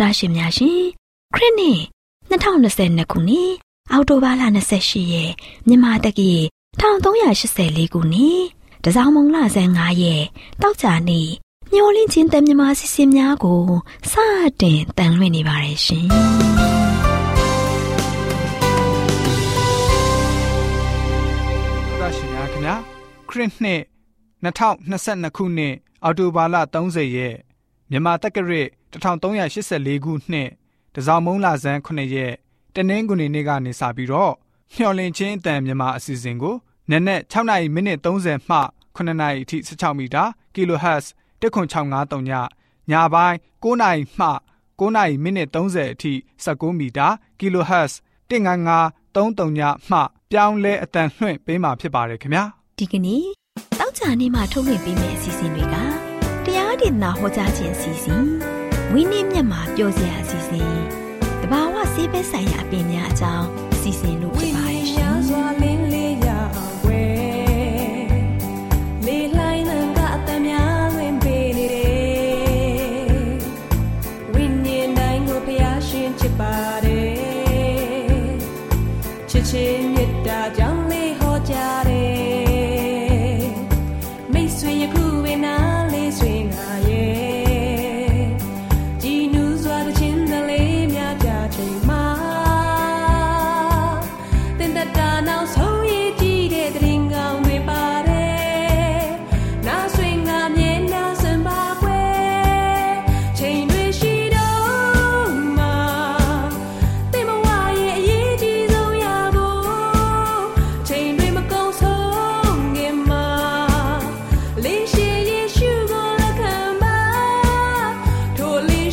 တော်တာရှင်များရှင်ခရစ်နှစ်2022ခုနှစ်အောက်တိုဘာလ28ရက်မြန်မာတက္ကီ1384ခုနှစ်တစောင်းမုံလဆန်း9ရက်တောက်ကြနေ့မျောလင်းချင်းတမြန်မာစီစဉ်များကိုစတင်တန်လွှင့်နေပါတယ်ရှင်တော်ရှင်များခင်ဗျာခရစ်နှစ်2022ခုနှစ်အောက်တိုဘာလ30ရက်မြန်မာတက္ကရာ1384ခုနှစ်တစောင်းမုံလဆန်း9ရက်တနင်္ဂနွေနေ့ကနေစပြီးတော့မျှော်လင့်ခြင်းအတန်မြန်မာအစီအစဉ်ကိုနက်နက်6နာရီမိနစ်30မှ9နာရီအထိ16မီတာ kHz 10653ညညပိုင်း9နာရီမှ9နာရီမိနစ်30အထိ19မီတာ kHz 15533ညမှပြောင်းလဲအတန်လွှင့်ပေးမှာဖြစ်ပါတယ်ခင်ဗျာဒီကနေ့တောက်ကြနေမှာထုတ်လွှင့်ပေးမယ့်အစီအစဉ်တွေကတရားဒေသနာဟောကြားခြင်းအစီအစဉ် ဝိနည်းမြတ်မှာပြောစရာအစီအစဉ်တဘာဝဆေးဘက်ဆိုင်ရာအပင်များအကြောင်းအစီအစဉ်တို့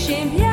J'aime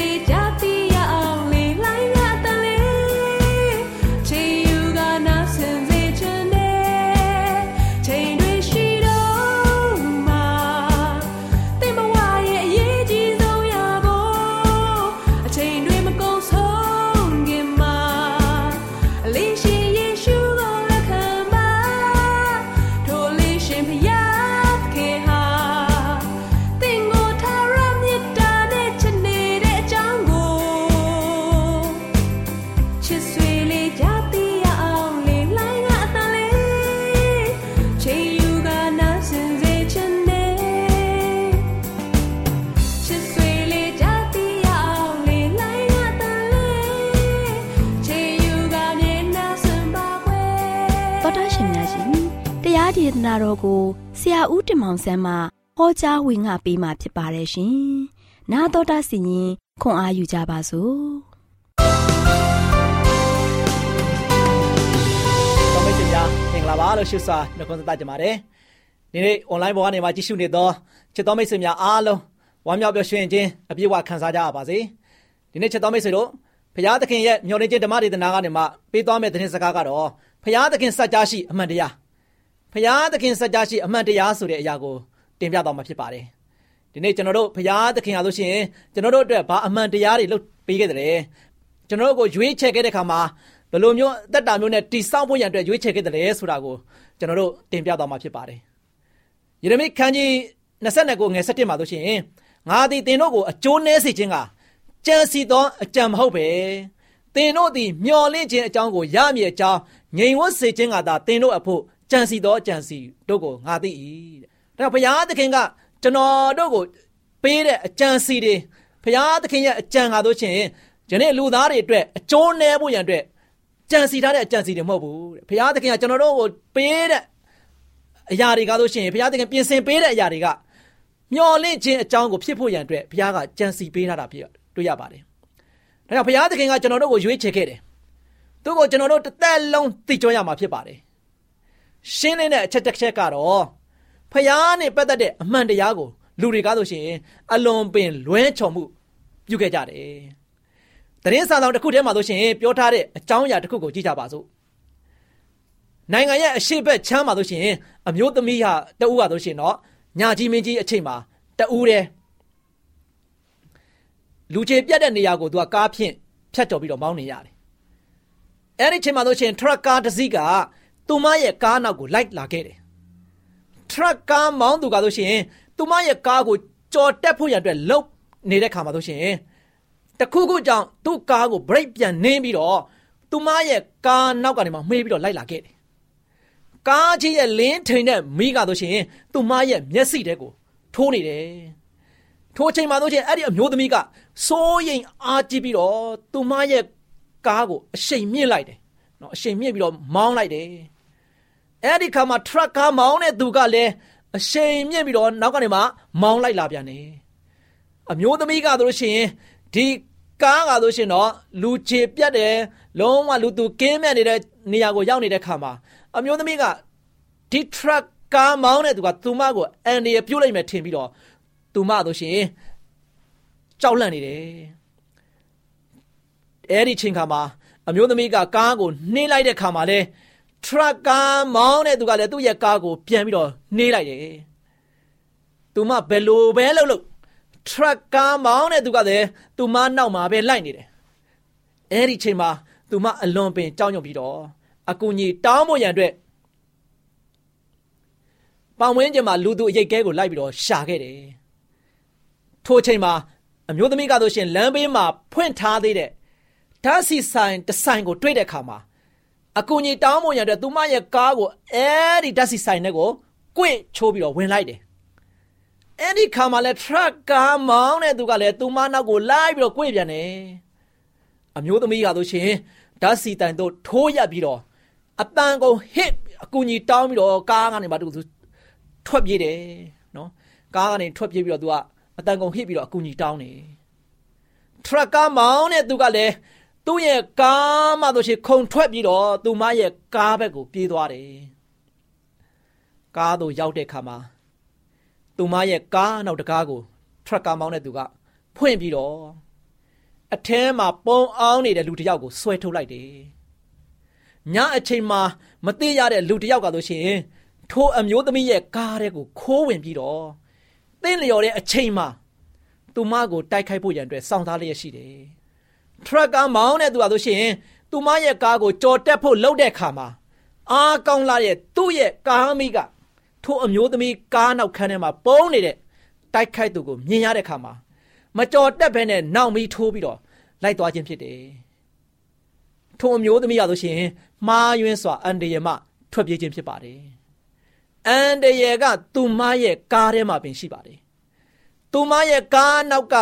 ဒေ ရာဦးတင်မောင်ဆန်းမှဟောကြားဝင်ငါပေးมาဖြစ်ပါတယ်ရှင်။나တော်တာစီရင်ခွန်အားယူကြပါစို့။တော်မိတ်ဆွေများမင်္ဂလာပါ ပါလို့ရှုစွာနှုတ်ခွန်းဆက်ကြပါတယ်ဒီနေ့ online ပေါ်ကနေမှကြည့်ရှုနေသောချစ်တော်မိတ်ဆွေများအားလုံးဝမ်းမြောက်ပျော်ရွှင်ခြင်းအပြည့်အဝခံစားကြရပါစေဒီနေ့ချစ်တော်မိတ်ဆွေတို့ဖရာသခင်ရဲ့မျှော်လင့်ခြင်းဓမ္မဒေသနာကနေမှပေးသွားမယ့်သတင်းစကားကတော့ဖရာသခင်စัจ जा ရှိအမှန်တရား ဖရာသခင်စัจ जा ရှိအမှန်တရားဆိုတဲ့အရာကိုတင်ပြသွားမှာဖြစ်ပါတယ်ဒီနေ့ကျွန်တော်တို့ဖရာသခင်အားလို့ရှိရင်ကျွန်တော်တို့အတွက်ဘာအမှန်တရားတွေလုပ်ပေးခဲ့တယ်ကျွန်တော်တို့ကိုရွေးချယ်ခဲ့တဲ့ခါမှာဘယ်လိုမျိုးအသက်တာမျိုးနဲ့တိဆောက်ဖို့ရန်အတွက်ရွေးချယ်ခဲ့တယ်ဆိုတာကိုကျွန်တော်တို့တင်ပြသွားမှာဖြစ်ပါတယ်ယေရမိခန်းကြီး29ကိုငယ်17မှာဆိုရှင်ငါသည်သင်တို့ကိုအကျိုးနည်းစေခြင်းကကြံစီသောအကြံမဟုတ်ပဲသင်တို့သည်မျော်လင့်ခြင်းအကြောင်းကိုရမည်အကြောင်းငြိမ်ဝတ်စေခြင်းကသာသင်တို့အဖို့ ကြံစီသောအကြံစီတို့ကိုငါသိ၏တဲ့ဒါဘုရားသခင်ကကျွန်တော်တို့ကိုပေးတဲ့အကြံစီတွေဘုရားသခင်ရဲ့အကြံကားတို့ချင်းယနေ့လူသားတွေအတွက်အကျိုးနည်းဖို့ရန်အတွက်ကြံစီထားတဲ့အကြံစီတွေမဟုတ်ဘူးတဲ့ဘုရားသခင်ကကျွန်တော်တို့ကိုပေးတဲ့အရာတွေကားလို့ရှိရင်ဘုရားသခင်ပြင်ဆင်ပေးတဲ့အရာတွေကမျော်လင့်ခြင်းအကြောင်းကိုဖြစ်ဖို့ရန်အတွက်ဘုရားကကြံစီပေးထားတာဖြစ်တွေ့ရပါတယ်။ဒါကြောင့်ဘုရားသခင်ကကျွန်တော်တို့ကိုရွေးချယ်ခဲ့တယ်။သူ့ကိုကျွန်တော်တို့တစ်သက်လုံးသိကြရမှာဖြစ်ပါတယ်။ ရှင်းလင်းတဲ့အချက်တစ်ချက်ကတော့ဖျားနဲ့ပတ်သက်တဲ့အမှန်တရားကိုလူတွေကားလို့ရှိရင်အလွန်ပင်လွဲချော်မှုပြုခဲ့ကြတယ်။တရင်စာဆောင်တစ်ခုထဲမှာဆိုရှင်ပြောထားတဲ့အကြောင်းအရာတစ်ခုကိုကြည့်ကြပါစို့။နိုင်ငံရဲ့အရှိတ်ချမ်းမှာဆိုရှင်အမျိုးသမီးဟာတဦးဟာဆိုရှင်တော့ညာကြီးမင်းကြီးအချိန်မှာတဦးတည်းလူချေပြတ်တဲ့နေရာကိုသူကကားဖြင့်ဖြတ်ကျော်ပြီးတော့မောင်းနေရတယ်။အဲဒီချိန်မှာဆိုရှင်ထရက်ကားတစ်စီးက သူမရဲ့ကားနောက်ကိုလိုက်လာခဲ့တယ်။ထရက်ကားမောင်းသူကဆိုရှင်သူမရဲ့ကားကိုကြော်တက်ဖို့ရတဲ့လုံနေတဲ့ခါမှာဆိုရှင်တခုခုကြောင့်သူ့ကားကို brake ပြန်နင်းပြီးတော့သူမရဲ့ကားနောက်ကနေမှမှေးပြီးတော့လိုက်လာခဲ့တယ်။ကားကြီးရဲ့လင်းထိန်တဲ့မိကဆိုရှင်သူမရဲ့မျက်စိတဲကိုထိုးနေတယ်။ထိုးချိန်မှာဆိုရှင်အဲ့ဒီအမျိုးသမီးကစိုးရိမ်အားကြီးပြီးတော့သူမရဲ့ကားကိုအရှိန်မြင့်လိုက်တယ် နော်အရှိန်မြင့်ပြီးတော့မောင်းလိုက်တယ်အဲ့ဒီခါမှာထရက်ကားမောင်းတဲ့သူကလည်းအရှိန်မြင့်ပြီးတော့နောက်ကနေမှမောင်းလိုက်လာပြန်တယ်အမျိုးသမီးကဆိုလို့ရှိရင်ဒီကားကဆိုရှင်တော့လူချေပြတ်တယ်လုံးဝလူသူကင်းမဲ့နေတဲ့နေရာကိုရောက်နေတဲ့ခါမှာအမျိုးသမီးကဒီထရက်ကားမောင်းတဲ့သူကသူမကိုအန်ဒီရပြုတ်လိုက်မယ်ထင်ပြီးတော့သူမဆိုရှင်ကြောက်လန့်နေတယ်အဲ့ဒီချိန်ခါမှာ အမျိုးသမီးကကားကိုနှင်းလိုက်တဲ့ခါမှာလဲထရက်ကားမောင်းတဲ့သူကလည်းသူ့ရဲ့ကားကိုပြန်ပြီးတော့နှေးလိုက်တယ်သူမဘယ်လိုပဲလုပ်လို့ထရက်ကားမောင်းတဲ့သူကလည်းသူမနောက်မှာပဲလိုက်နေတယ်အဲ့ဒီချိန်မှာသူမအလွန်ပင်ကြောက်ရွံ့ပြီးတော့အကူကြီးတောင်းဖို့ရန်အတွက်ပောင်ဝင်းကျင်မှာလူသူအရိတ်ကဲကိုလိုက်ပြီးတော့ရှာခဲ့တယ်ထိုချိန်မှာအမျိုးသမီးကဆိုရှင်လမ်းဘေးမှာဖွင့်ထားသေးတဲ့ ဓာတ်စီဆိုင်တဆိုင်ကိုတွေ့တဲ့အခါမှာအကူကြီးတောင်းမရတဲ့သူမရဲ့ကားကိုအဲဒီဓာတ်စီဆိုင်နဲ့ကိုကွင့်ချိုးပြီးတော့ဝင်လိုက်တယ်အဲ့ဒီခါမှာလဲထရက်ကားမောင်းတဲ့သူကလည်းသူမနောက်ကိုလိုက်ပြီးတော့ကွင့်ပြန်တယ်အမျိုးသမီးကဆိုရှင်ဓာတ်စီတိုင်တို့ထိုးရပြီးတော့အတန်ကုန်ဟစ်အကူကြီးတောင်းပြီးတော့ကားကနေမှသူထွက်ပြေးတယ်နော်ကားကနေထွက်ပြေးပြီးတော့သူကအတန်ကုန်ဟစ်ပြီးတော့အကူကြီးတောင်းတယ်ထရက်ကားမောင်းတဲ့သူကလည်း သူ့ရဲ့ကားမှဆိုရှင်ခုံထွက်ပြီးတော့သူမရဲ့ကားဘက်ကိုပြေးသွားတယ်ကားတို့ရောက်တဲ့ခါမှာသူမရဲ့ကားနောက်တကားကိုထရက်ကားမောင်းတဲ့သူကဖွင့်ပြီးတော့အထဲမှာပုံအောင်နေတဲ့လူတစ်ယောက်ကိုဆွဲထုတ်လိုက်တယ်ညအချိန်မှာမသိရတဲ့လူတစ်ယောက်ကဆိုရှင်ထိုအမျိုးသမီးရဲ့ကားတဲ့ကိုခိုးဝင်ပြီးတော့သင်လျော်တဲ့အချိန်မှာသူမကိုတိုက်ခိုက်ဖို့ရန်အတွက်စောင့်စားလျက်ရှိတယ် ထရက်ကားမောင်းတဲ့သူကဆိုရှင်သူမရဲ့ကားကိုကြော်တက်ဖို့လှုပ်တဲ့ခါမှာအားကောင်းလာတဲ့သူ့ရဲ့ကားမိကထိုအမျိုးသမီးကားနောက်ခန်းထဲမှာပုံနေတဲ့တိုက်ခိုက်သူကိုမြင်ရတဲ့ခါမှာမကြော်တက်ဘဲနဲ့နောက်မီးထိုးပြီးတော့လိုက်သွားခြင်းဖြစ်တယ်။ထိုအမျိုးသမီးရဆိုရှင်မှားယွင်းစွာအန်တရမထွက်ပြေးခြင်းဖြစ်ပါတယ်။အန်တရကသူမရဲ့ကားထဲမှာပင်ရှိပါတယ်။သူမရဲ့ကားနောက်က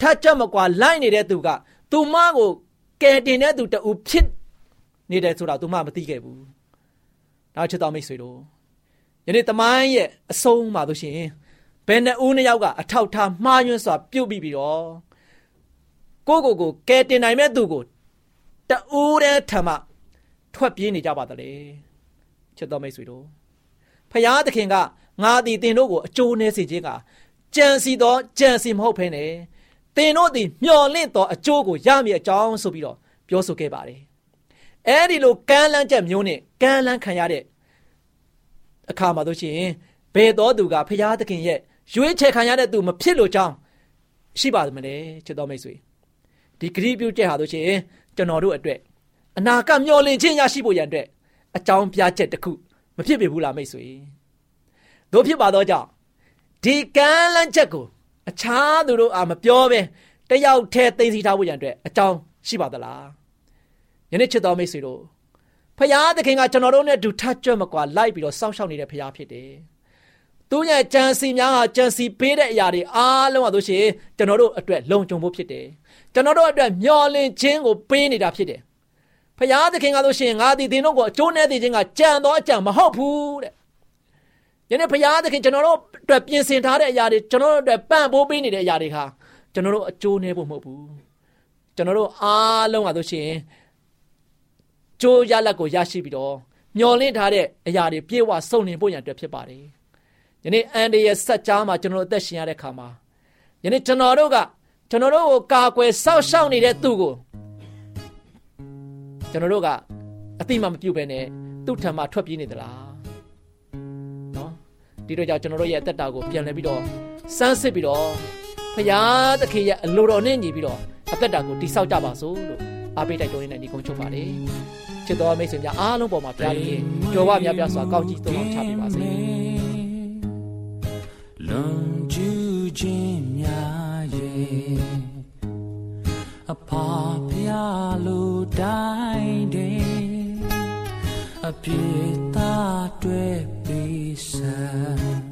ထက်ချက်မကွာလိုက်နေတဲ့သူက သူမကိုကယ်တင်တဲ့သူတူဖြစ်နေတယ်ဆိုတာသူမမသိခဲ့ဘူး။နောက်ချစ်တော်မိတ်ဆွေတို့ယနေ့တမိုင်းရဲ့အဆုံးမှာဆိုရှင်ဘယ်နှဦးနှစ်ယောက်ကအထောက်ထားမှားယွင်းစွာပြုတ်ပြီးပြီးတော့ကိုကိုကိုကယ်တင်နိုင်မဲ့သူကိုတူတဲ့ထမထွက်ပြေးနေကြပါတလေချစ်တော်မိတ်ဆွေတို့ဖယားသခင်ကငါသည်တင်တို့ကိုအကျိုးနည်းစေခြင်းကကြံစီသောကြံစီမဟုတ်ဖ ೇನೆ တင်တို့သည်မျော်လင့်သောအကျိုးကိုရမည်အကြောင်းဆိုပြီးတော့ပြောဆိုခဲ့ပါတယ်အဲဒီလိုကမ်းလန်းချက်မျိုးနဲ့ကမ်းလန်းခံရတဲ့အခါမှာတို့ရှိရင်ဘယ်တော်သူကဖယားသခင်ရဲ့ရွေးချယ်ခံရတဲ့သူမဖြစ်လို့ကြောင်းရှိပါမလဲချစ်တော်မိတ်ဆွေဒီဂရိပြုချက်ဟာတို့ရှိရင်ကျွန်တော်တို့အတွက်အနာကမျောလင့်ခြင်းရရှိဖို့ရန်အတွက်အကြောင်းပြချက်တစ်ခုမဖြစ်ပေဘူးလားမိတ်ဆွေတို့ဖြစ်ပါတော့ကြောင့်ဒီကမ်းလန်းချက်ကို အခြားသူတို့အာမပြောပဲတယောက်တည်းသိသိထားဖို့ရန်အတွက်အကြောင်းရှိပါသလားယနေ့ချစ်တော်မိတ်ဆွေတို့ဖခင်သခင်ကကျွန်တော်တို့နဲ့အတူထပ်ကြွမကွာလိုက်ပြီးတော့စောင့်ရှောက်နေတဲ့ဖခင်ဖြစ်တယ်သူရဲ့ကြံစီများဟာကြံစီပေးတဲ့အရာတွေအားလုံးဟာတို့ရှင်ကျွန်တော်တို့အတွက်လုံခြုံဖို့ဖြစ်တယ်ကျွန်တော်တို့အတွက်မျော်လင့်ခြင်းကိုပေးနေတာဖြစ်တယ်ဖခင်သခင်ကတို့ရှင်ငါသည်သင်တို့ကိုအကျိုးနဲ့တည်ခြင်းကကြံတော့အကြံမဟုတ်ဘူးတဲ့ ယနေ့ဖခင်သခင်ကျွန်တော်တို့အတွက်ပြင်ဆင်ထားတဲ့အရာတွေကျွန်တော်တို့အတွက်ပံ့ပိုးပေးနေတဲ့အရာတွေဟာကျွန်တော်တို့အကျိုးနဲ့ဖို့မဟုတ်ဘူးကျွန်တော်တို့အားလုံးဟာတို့ရှင်ကြိုးရလက်ကိုရရှိပြီးတော့မျော်လင့်ထားတဲ့အရာတွေပြေဝစုံလင်ဖို့ရန်အတွက်ဖြစ်ပါတယ်ယနေ့အန်ဒီရဲ့ဆက်ကြားမှာကျွန်တော်တို့အသက်ရှင်ရတဲ့ခါမှာယနေ့ကျွန်တော်တို့ကကျွန်တော်တို့ကိုကာကွယ်စောင့်ရှောက်နေတဲ့သူကိုကျွန်တော်တို့ကအတိမမပြုတ်ပဲနဲ့သူ့ထံမှာထွက်ပြေးနေသလားနော် ဒီတော့ကြောင့်ကျွန်တော်တို့ရဲ့အသက်တာကိုပြန်လဲပြီးတော့စမ်းစစ်ပြီးတော့ဖရာသခင်ရဲ့အလိုတော်နဲ့ညီပြီးတော့အသက်တာကိုတိဆောက်ကြပါစို့လို့အားပေးတိုက်တွန်းနေတဲ့ညီကုန်းချုပ်ပါတယ်ချစ်တော်မိတ်ဆွေများအားလုံးပေါ်မှာဖရာသခင်ကြော်ဝများပြားစွာကောင်းကြီးသုံးအောင်ချပေးပါစေလွန်ကျူးခြင်းများရဲ့အဖာဖျားလိုတိုင်းတဲ့ အပြေတာတွေ့ပြီးစံလော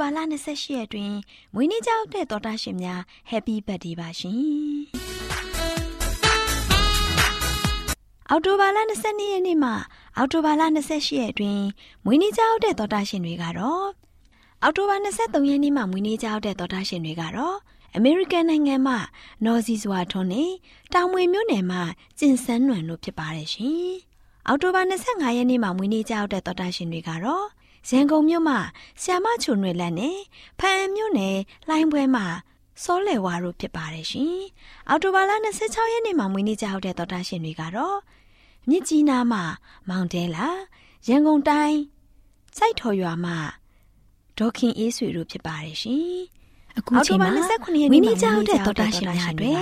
ဘာလ28ရက်တွင်မွေးနေ့ကြောက်တဲ့တော်တာရှင်များ Happy Birthday ပါရှင်။အောက်တိုဘာလ22ရက်နေ့မှအောက်တိုဘာလ28ရက်တွင်မွေးနေ့ကြောက်တဲ့တော်တာရှင်တွေကတော့အောက်တိုဘာ23ရက်နေ့မှမွေးနေ့ကြောက်တဲ့တော်တာရှင်တွေကတော့အမေရိကန်နိုင်ငံမှနော်စီစွာထွန်းနဲ့တောင်မွေမြို့နယ်မှကျင်စန်းနွန်တို့ဖြစ်ပါတယ်ရှင်။အောက်တိုဘာ25ရက်နေ့မှမွေးနေ့ကြောက်တဲ့တော်တာရှင်တွေကတော့ ရန်ကုန်မြို့မှာဆီယာမချုံရွယ်လက်နဲ့ဖန်မြို့နယ်လိုင်းပွဲမှာစောလယ်ဝါတို့ဖြစ်ပါတယ်ရှင်။အော်တိုဘာလ26ရက်နေ့မှာမွေးနေ့ကြောက်တဲ့တော်တာရှင်တွေကတော့မြစ်ကြီးနားမှာမောင်တဲလာရန်ကုန်တိုင်းစိုက်ထော်ရွာမှာဒေါခင်အေးဆွေတို့ဖြစ်ပါတယ်ရှင်။အခုချိန်မှာ29ရက်နေ့မှာကြောက်တဲ့တော်တာရှင်များတွေ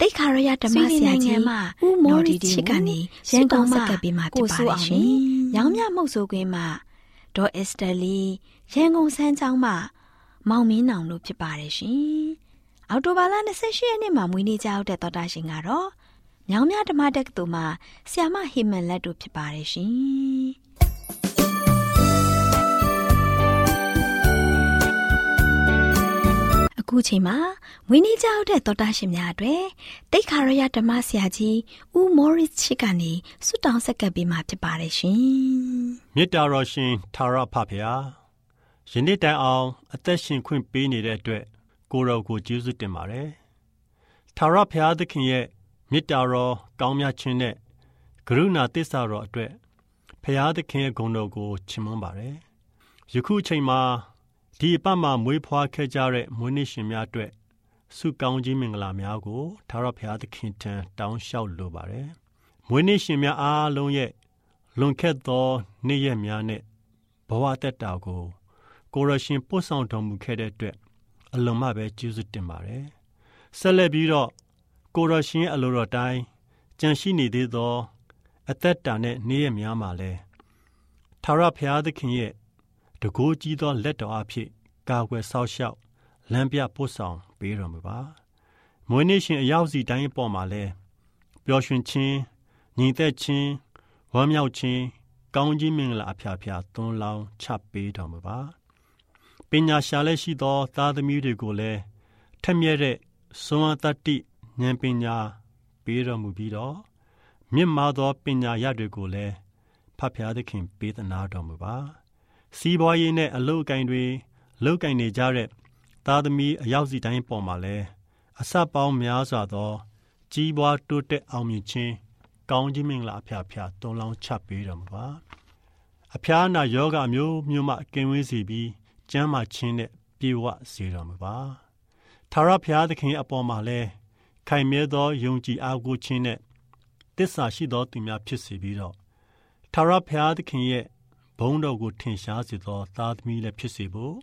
တိတ်ခါရရဓမ္မဆရာကြီးမှာဦးမော်ဒီချစ်ကနေရန်ကုန်မှာကပ်ပြီးမှဖြစ်ပါတယ်ရှင်။ရောင်မြမှုတ်ဆိုးကွင်းမှာ ဒေါ်အက်စတာလီရန်ကုန်စမ်းချောင်းမှာမောင်မင်းနောင်တို့ဖြစ်ပါတယ်ရှင်။အော်တိုဘာလ28ရက်နေ့မှာမွေးနေ့ကြောက်တဲ့တော်တာရှင်ကတော့ညောင်မြဓမ္မတက္ကသိုလ်မှာဆ iam ဟိမန်လက်တို့ဖြစ်ပါတယ်ရှင်။ အခုချိန်မှာမွေးနေ့ကြောက်တဲ့တော်တာရှင်များအတွက်တိတ်ခါရရဓမ္မဆရာကြီးဦးမော်ရစ်ချစ်ကနေဆုတောင်းဆက်ကပ်ပေးมาဖြစ်ပါတယ်ရှင်။မေတ္တာတော်ရှင်သာရဖဖရာယနေ့တိုင်အောင် အသက်ရှင်ခွင့်ပေးနေတဲ့အတွက်ကိုရောကိုကျေးဇူးတင်ပါတယ်။သာရဖရာသခင်ရဲ့မေတ္တာတော်ကောင်းမြတ်ခြင်းနဲ့ကရုဏာသစ္စာတော်အတွက်ဖရာသခင်ရဲ့ဂုဏ်တော်ကိုချီးမွမ်းပါတယ်။ယခုချိန်မှာ ဒီအပတ်မှာမွေးဖွားခဲ့ကြတဲ့မွေးနေ့ရှင်များအတွက်ဆုကောင်းခြင်းမင်္ဂလာများကိုသာရဖရာသခင်ထံတောင်းလျှောက်လိုပါတယ်။မွေးနေ့ရှင်များအားလုံးရဲ့လွန်ခဲ့သောနေ့ရက်များနဲ့ဘဝတက်တာကိုကိုရရှင်ပို့ဆောင်တော်မူခဲ့တဲ့အတွက်အလုံးမပဲကျေးဇူးတင်ပါတယ်။ဆက်လက်ပြီးတော့ကိုရရှင်အလိုတော်တိုင်းကြံရှိနေသေးသော အသက်တာနဲ့နေ့ရက်များမှာလဲထာဝရဘုရားသခင်ရဲ့ တကိုးကြီးသောလက်တော်အဖြစ်ကာကွယ်ဆောက်ရှောက်လမ်းပြပို့ဆောင်ပေးတော်မူပါ။မွေးနေ့ရှင်အရောက်စီတိုင်းပေါ်မှာလဲပျော်ရွှင်ခြင်းညီသက်ခြင်းဝမ်းမြောက်ခြင်းကောင်းကြီးမင်္ဂလာအဖျားဖျားသွန်းလောင်းချပေးတော်မူပါပညာရှာလက်ရှိသော သားသမီးတွေကိုလည်းထက်မြက်တဲ့စွမ်းအားတတ္တိဉာဏ်ပညာပေးတော်မူပြီးတော့မြင့်မားသောပညာရတွေကိုလည်းဖဖျားသခင်ပေးသနာတော်မူပါ စီးပွားရေးနဲ့အလုပ်အကင်တွေလုပ်ကင်နေကြတဲ့သားသမီးအရောက်စီတိုင်းပေါ်မှာလဲအစပေါင်းများစွာသော ကြီးပွားတိုးတက်အောင်မြင်ခြင်းကောင်းခြင်းမင်္ဂလာအဖျားဖျားတွန်းလောင်းချပေးတော်မူပါအဖျားနာယောဂမျိုးမျိုးမှကင်းဝေးစေပြီးကျမ်းမာခြင်းနဲ့ပြေဝစေတော်မူပါထာဝရဘုရားသခင်အပေါ်မှာလဲခိုင်မြဲသောယုံကြည်အားကိုးခြင်းနဲ့တစ္ဆာရှိသောသူများဖြစ်စေပြီးတော့ထာဝရဘုရားသခင်ရဲ့ ဘုန်းတော်ကိုထင်ရှားစေသော သားသမီးလည်းဖြစ်စေဖို့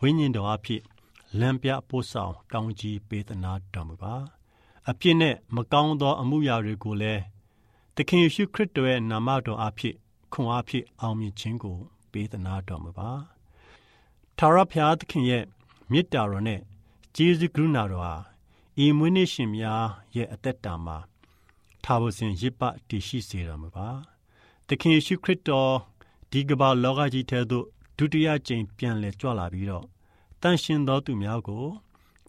ဝိညာဉ်တော်အဖြစ်လမ်းပြပို့ဆောင်ကောင်းကြီးပေးသနာတော်မူပါအပြစ်နဲ့မကောင်းသော အမှုရာတွေကိုလည်းသခင်ယေရှုခရစ်တော်ရဲ့နာမတော်အဖြစ်ခွန်အားဖြင့်အောင်မြင်ခြင်းကို ပေးသနာတော်မူပါထာဝရဘုရားသခင်ရဲ့မေတ္တာတော်နဲ့ကျေးဇူးကရုဏာတော်ဟာဤမွေးနေ့ရှင်များရဲ့အသက်တာမှာထာဝစဉ်ရစ်ပတည်ရှိစေတော်မူပါသခင်ယေရှုခရစ်တော် ဒီကမ္ဘာလောကကြီးထဲသို့ဒုတိယကြိမ်ပြန်လည်ကြွလာပြီးတော့တန်ရှင်သောသူများကို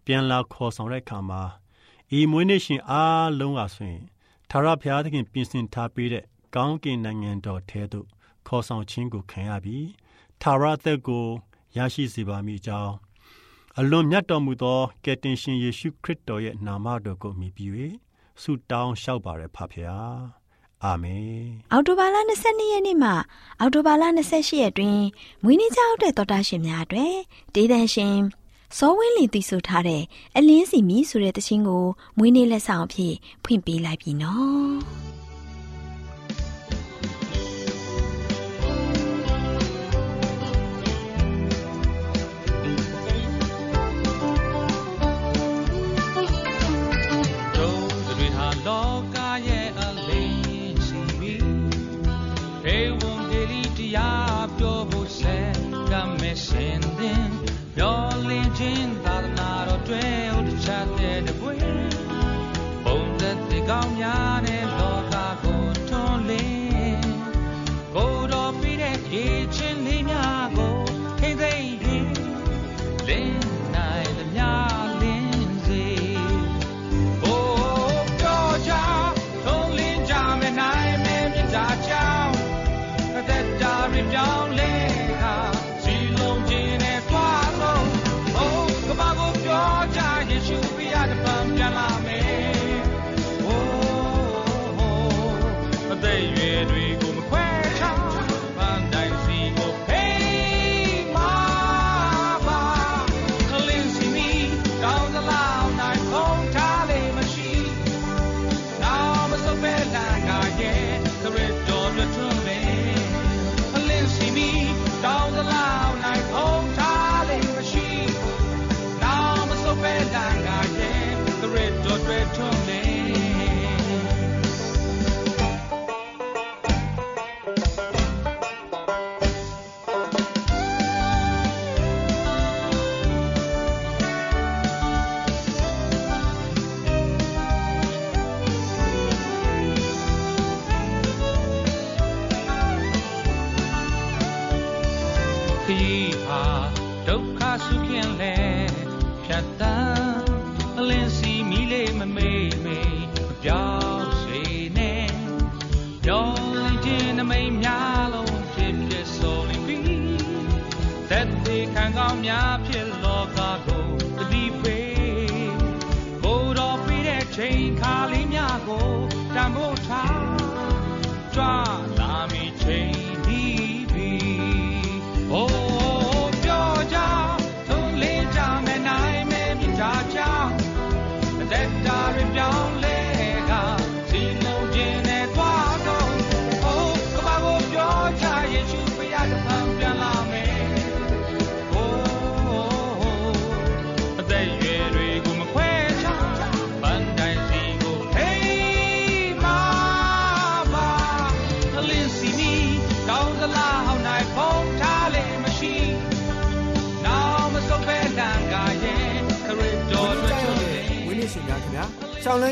ပြန်လာခေါ်ဆောင်တဲ့အခါမှာဤမွေးနေ့ရှင်အားလုံးကဆိုရင်ထာဝရဘုရားသခင်ပြင်ဆင်ထားပေးတဲ့ကောင်းကင်နိုင်ငံတော်ထဲသို့ခေါ်ဆောင်ခြင်းကိုခံရပြီးထာဝရသက်ကိုရရှိစေပါမည်ကြောင်းအလွန်မြတ်တော်မူသောကယ်တင်ရှင်ယေရှုခရစ်တော်ရဲ့နာမတော်ကိုမြည်ပြီး၍ဆုတောင်းလျှောက်ပါရဖဖရာ အာမင်အောက်တိုဘာလ22ရက်နေ့မှအောက်တိုဘာလ28ရက်တွင်မွေးနေ့ကြောက်တဲ့တော်တာရှင်များအတွက်ဒေသန်ရှင်စောဝင်းလီတည်ဆိုထားတဲ့အလင်းစီမီဆိုတဲ့တခြင်းကိုမွေးနေ့လက်ဆောင်အဖြစ်ဖွင့်ပေးလိုက်ပြီနော်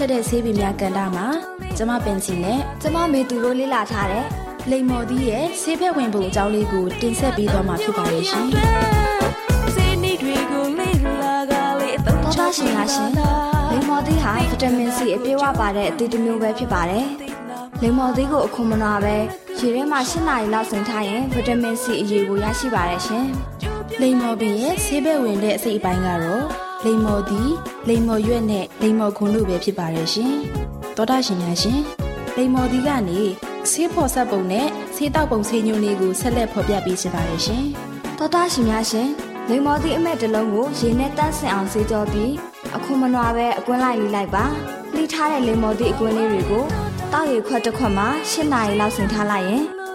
ထက်တဲ့ဆေးပင်များကန်တာမှာကျမပင်စီနဲ့ကျမမေသူတို့လေ့လာထားတယ်လိမ္မော်သီးရဲ့ဆေးဖက်ဝင်ပုံအကြောင်းလေးကိုတင်ဆက်ပေးသွားမှာဖြစ်ပါရဲ့ရှင်စေနီတွေကိုလေ့လာကလေးအသုံးတော်ချတာရှင်လားရှင်လိမ္မော်သီးဟာဗီတာမင်စီအပြည့်အဝပါတဲ့အသီးတစ်မျိုးပဲဖြစ်ပါတယ်လိမ္မော်သီးကိုအခုမနာပဲရေထဲမှာ၈နာရီလောက်စိမ်ထားရင်ဗီတာမင်စီအရေးကိုရရှိပါတယ်ရှင်လိမ္မော်ပင်ရဲ့ဆေးဖက်ဝင်တဲ့အစိတ်အပိုင်းကတော့ လိမ္မော်သီးလိမ္မော်ရွက်နဲ့လိမ္မော်ခွန်တို့ပဲဖြစ်ပါရဲ့ရှင်တော်တာရှင်များရှင်လိမ္မော်သီးကနေဆေးဖော်ဆက်ပုံနဲ့ဆေးတောက်ပုံဆေးညွှန်းလေးကိုဆက်လက်ဖော်ပြပေးချင်ပါတယ်ရှင်တော်တာရှင်များရှင်လိမ္မော်သီးအမက်တစ်လုံးကိုရေနဲ့တန့်စင်အောင်ဆေးကြောပြီးအခုမနွားပဲအကွင်းလိုက်လေးလိုက်ပါလှိထားတဲ့လိမ္မော်သီးအကွင်းလေးတွေကိုတောက်ရီခွက်တစ်ခွက်မှာ၈နာရီလောက်စိမ်ထားလိုက်ရင်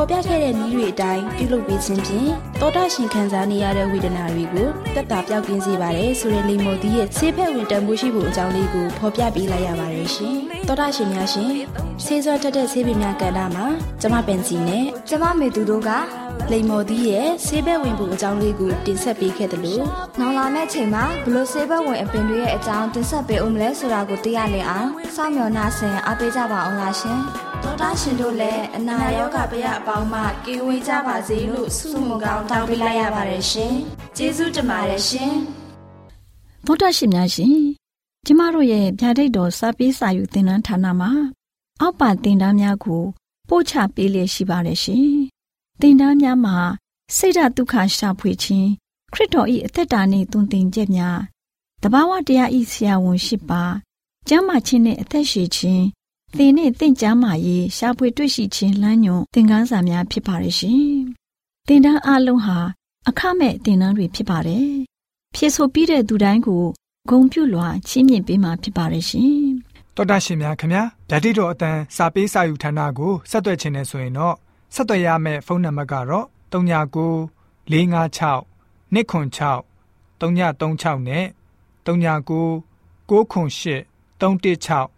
ဖော်ပြခဲ့တဲ့နည်းတွေအတိုင်းပြုလုပ်ပေးခြင်းဖြင့်တော်တာရှင်ခံစားနေရတဲ့ဝေဒနာတွေကိုတက်တာပြောက်ကင်းစေပါတယ်ဆိုတဲ့လိမ္မော်သီးရဲ့ဆေးဖက်ဝင်တန်ဖိုးရှိဖို့အကြောင်းလေးကိုဖော်ပြပေးလိုက်ရပါတယ်ရှင်။တော်တာရှင်များရှင်ဆေးစွမ်းတက်တဲ့ဆေးပင်များကဏ္ဍမှာကျမပင်စီနဲ့ကျမမေသူတို့ကလိမ္မော်သီးရဲ့ဆေးဘက်ဝင်ပုံအကြောင်းလေးကိုတင်ဆက်ပေးခဲ့တယ်လို့နောင်လာမယ့်ချိန်မှာဘလို့ဆေးဘက်ဝင်အပင်တွေရဲ့အကြောင်းတင်ဆက်ပေးဦးမလဲဆိုတာကိုသိရလင်အောင်စောင့်မျှော်နှားဆင်အားပေးကြပါအောင်လားရှင် ဒေါက်တာရှင်တို့လည်းအနာရောဂါပရအပေါင်းမှကင်းဝေးကြပါစေလို့ဆုမွန်ကောင်းတောင်းပေးလိုက်ရပါတယ်ရှင်ကျေးဇူးတင်ပါတယ်ရှင်သောတာရှင်များရှင်ကျမတို့ရဲ့ဗျာဒိတ်တော်စပေးစာယူသင်တန်းဌာနမှာ အောက်ပါသင်တန်းများကိုပို့ချပေးလျက်ရှိပါတယ်ရှင်။သင်တန်းများမှာစိတ်ဓာတ်ဒုက္ခရှာဖွေခြင်းခရစ်တော်၏အသက်တာနှင့်သွန်သင်ချက်များတဘာဝတရားဤဆရာဝန်ရှိပါကျမ်းမာခြင်းနှင့်အသက်ရှည်ခြင်း သင်နှင့်သင်ကျမ်းမာရေးရှာဖွေတွေ့ရှိခြင်းလမ်းညွန်သင်ခန်းစာများဖြစ်ပါရဲ့ရှင်။သင်တန်းအလုံးဟာအခမဲ့သင်တန်းတွေဖြစ်ပါတယ်။ဖြစ်ဆိုပြီးတဲ့သူတိုင်းကိုဂုံပြုလွှာချီးမြှင့်ပေးမှာဖြစ်ပါရဲ့ရှင်။တော်တာရှင်များခင်ဗျာဓာတိတော်အတန်းစာပေးစာယူဌာနကိုဆက်သွယ်ခြင်းနဲ့ဆိုရင်တော့ဆက်သွယ်ရမယ့်ဖုန်းနံပါတ်ကတော့39 656 296 336နဲ့39 98 316